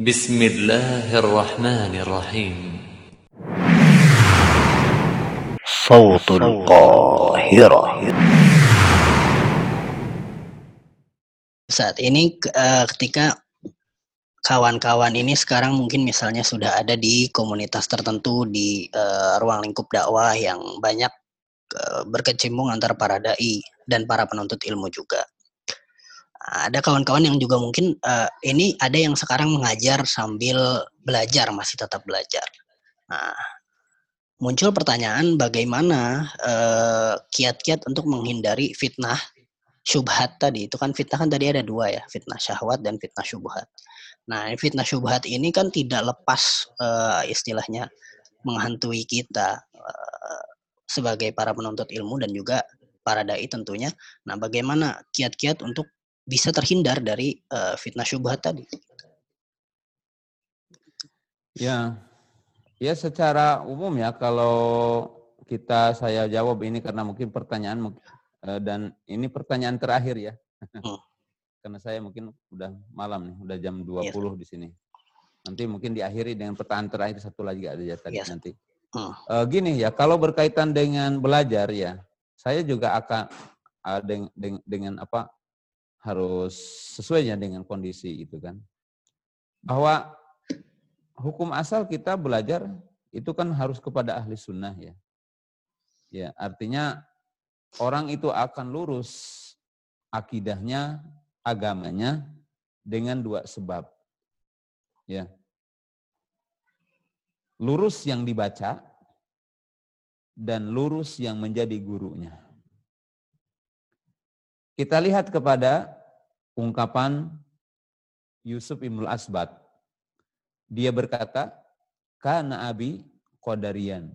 بسم الله الرحمن الرحيم صوت القاهرة saat ini ke- eh, ketika kawan-kawan ini sekarang mungkin misalnya sudah ada di komunitas tertentu di eh, ruang lingkup dakwah yang banyak eh, berkecimpung antara para dai dan para penuntut ilmu juga. Ada kawan-kawan yang juga mungkin eh, ini ada yang sekarang mengajar sambil belajar masih tetap belajar. Nah, muncul pertanyaan bagaimana eh, kiat-kiat untuk menghindari fitnah syubhat tadi? Itu kan fitnah kan tadi ada dua ya fitnah syahwat dan fitnah syubhat. Nah fitnah syubhat ini kan tidak lepas eh, istilahnya menghantui kita eh, sebagai para penuntut ilmu dan juga para dai tentunya. Nah bagaimana kiat-kiat untuk bisa terhindar dari eh, fitnah syubhat tadi Ya, ya secara umum ya kalau kita saya jawab ini karena mungkin pertanyaan eh, dan ini pertanyaan terakhir ya. Hmm. karena saya mungkin udah malam nih, udah jam Iya. 20 di sini. Nanti mungkin diakhiri dengan pertanyaan terakhir satu lagi ada ya tadi Iya. nanti. Hmm. Eh, gini ya, kalau berkaitan dengan belajar ya, saya juga akan eh, deng- deng- dengan apa harus sesuainya dengan kondisi itu kan. Bahwa hukum asal kita belajar itu kan harus kepada ahli sunnah ya. Ya, artinya orang itu akan lurus akidahnya, agamanya dengan dua sebab. Ya. Lurus yang dibaca dan lurus yang menjadi gurunya. Kita lihat kepada ungkapan Yusuf Ibnul Asbat. Dia berkata, Kana abi qadarian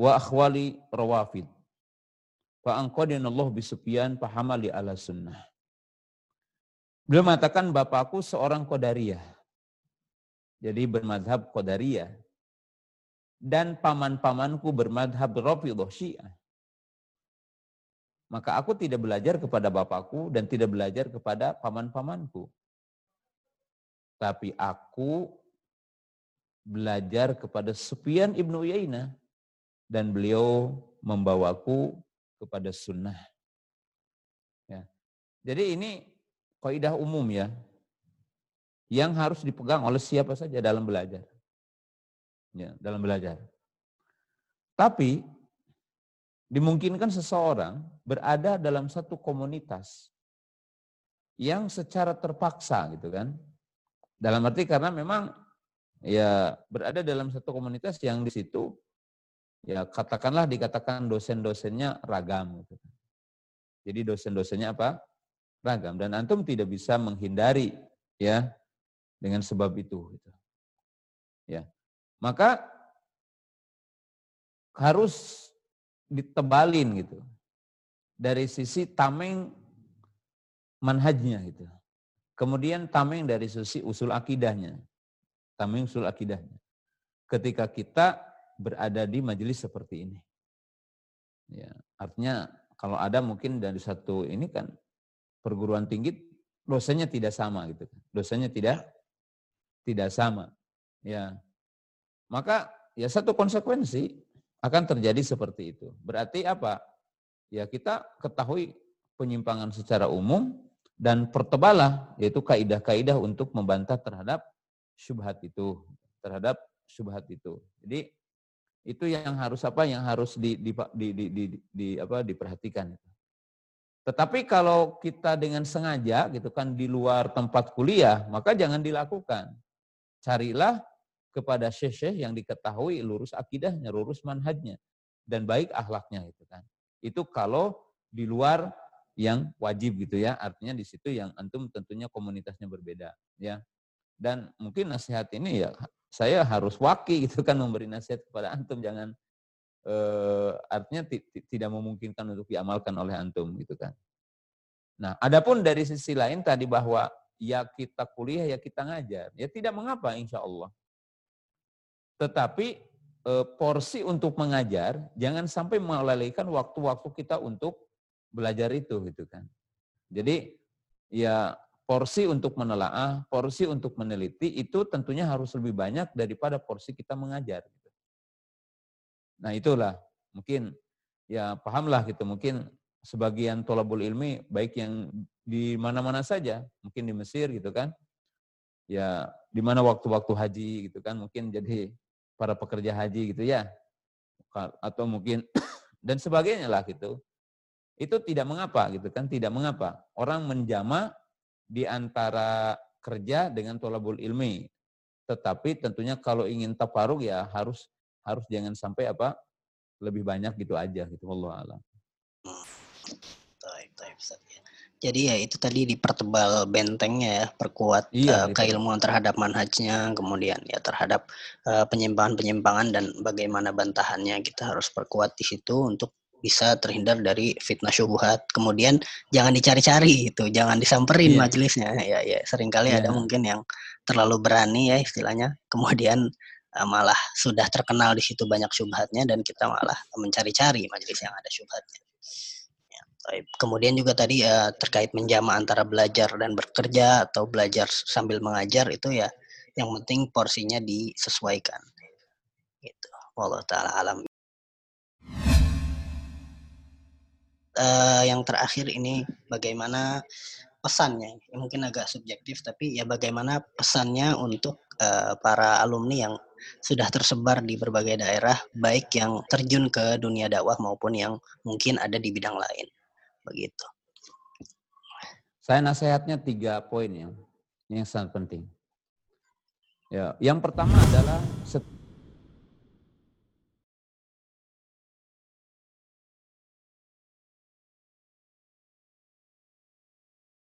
wa akhwali rawafid. Fa angqadina Allah bisufian pahamali ala sunnah. Beliau mengatakan bapakku seorang qadariyah. Jadi bermadhab qadariyah. Dan paman-pamanku bermadhab rafidah syiah. Maka aku tidak belajar kepada bapakku dan tidak belajar kepada paman-pamanku. Tapi aku belajar kepada Sufyan ibnu Uyainah dan beliau membawaku kepada sunnah. Ya. Jadi ini kaidah umum ya, yang harus dipegang oleh siapa saja dalam belajar. Ya, dalam belajar. Tapi dimungkinkan seseorang berada dalam satu komunitas yang secara terpaksa gitu kan. Dalam arti karena memang ya berada dalam satu komunitas yang di situ ya katakanlah dikatakan dosen-dosennya ragam gitu. Jadi dosen-dosennya apa? Ragam dan antum tidak bisa menghindari ya dengan sebab itu gitu. Ya. Maka harus ditebalin gitu. Dari sisi tameng manhajnya gitu. Kemudian tameng dari sisi usul akidahnya. Tameng usul akidahnya. Ketika kita berada di majelis seperti ini. Ya, artinya kalau ada mungkin dari satu ini kan perguruan tinggi dosanya tidak sama gitu kan. Dosanya tidak tidak sama. Ya. Maka ya satu konsekuensi akan terjadi seperti itu. Berarti apa? Ya kita ketahui penyimpangan secara umum dan pertebalah yaitu kaidah-kaidah untuk membantah terhadap syubhat itu, terhadap syubhat itu. Jadi itu yang harus apa? Yang harus di, di, di, di, di, di apa? Diperhatikan tetapi kalau kita dengan sengaja gitu kan di luar tempat kuliah maka jangan dilakukan. Carilah kepada syekh-syekh yang diketahui lurus akidahnya lurus manhajnya dan baik akhlaknya itu kan itu kalau di luar yang wajib gitu ya artinya di situ yang antum tentunya komunitasnya berbeda ya dan mungkin nasihat ini ya saya harus waki gitu kan memberi nasihat kepada antum jangan eh, artinya ti- ti- tidak memungkinkan untuk diamalkan oleh antum gitu kan. Nah, adapun dari sisi lain tadi bahwa ya kita kuliah ya kita ngajar, ya tidak mengapa insya Allah. Tetapi porsi untuk mengajar jangan sampai melalaikan waktu-waktu kita untuk belajar itu gitu kan. Jadi ya porsi untuk menelaah, porsi untuk meneliti itu tentunya harus lebih banyak daripada porsi kita mengajar. Gitu. Nah itulah mungkin ya pahamlah gitu mungkin sebagian tolabul ilmi baik yang di mana-mana saja mungkin di Mesir gitu kan ya di mana waktu-waktu haji gitu kan mungkin jadi para pekerja haji gitu ya. Atau mungkin dan sebagainya lah gitu. Itu tidak mengapa gitu kan tidak mengapa. Orang menjama di antara kerja dengan tolabul ilmi. Tetapi tentunya kalau ingin taparuk ya harus harus jangan sampai apa lebih banyak gitu aja gitu Allah alam. Jadi ya itu tadi dipertebal bentengnya ya, perkuat iya, uh, keilmuan terhadap manhajnya, kemudian ya terhadap uh, penyimpangan-penyimpangan dan bagaimana bantahannya kita harus perkuat di situ untuk bisa terhindar dari fitnah syubhat. Kemudian jangan dicari-cari itu, jangan disamperin yeah. majelisnya. Ya ya sering kali yeah. ada mungkin yang terlalu berani ya istilahnya. Kemudian uh, malah sudah terkenal di situ banyak syubhatnya dan kita malah mencari-cari majelis yang ada syubhatnya. Ya, kemudian juga tadi uh, terkait menjama antara belajar dan bekerja atau belajar sambil mengajar itu ya yang penting porsinya disesuaikan. Gitu. Allah taala alam. Uh, yang terakhir ini bagaimana pesannya mungkin agak subjektif tapi ya bagaimana pesannya untuk uh, para alumni yang sudah tersebar di berbagai daerah, baik yang terjun ke dunia dakwah maupun yang mungkin ada di bidang lain. Begitu. Saya nasihatnya tiga poin yang yang sangat penting. Ya, yang pertama adalah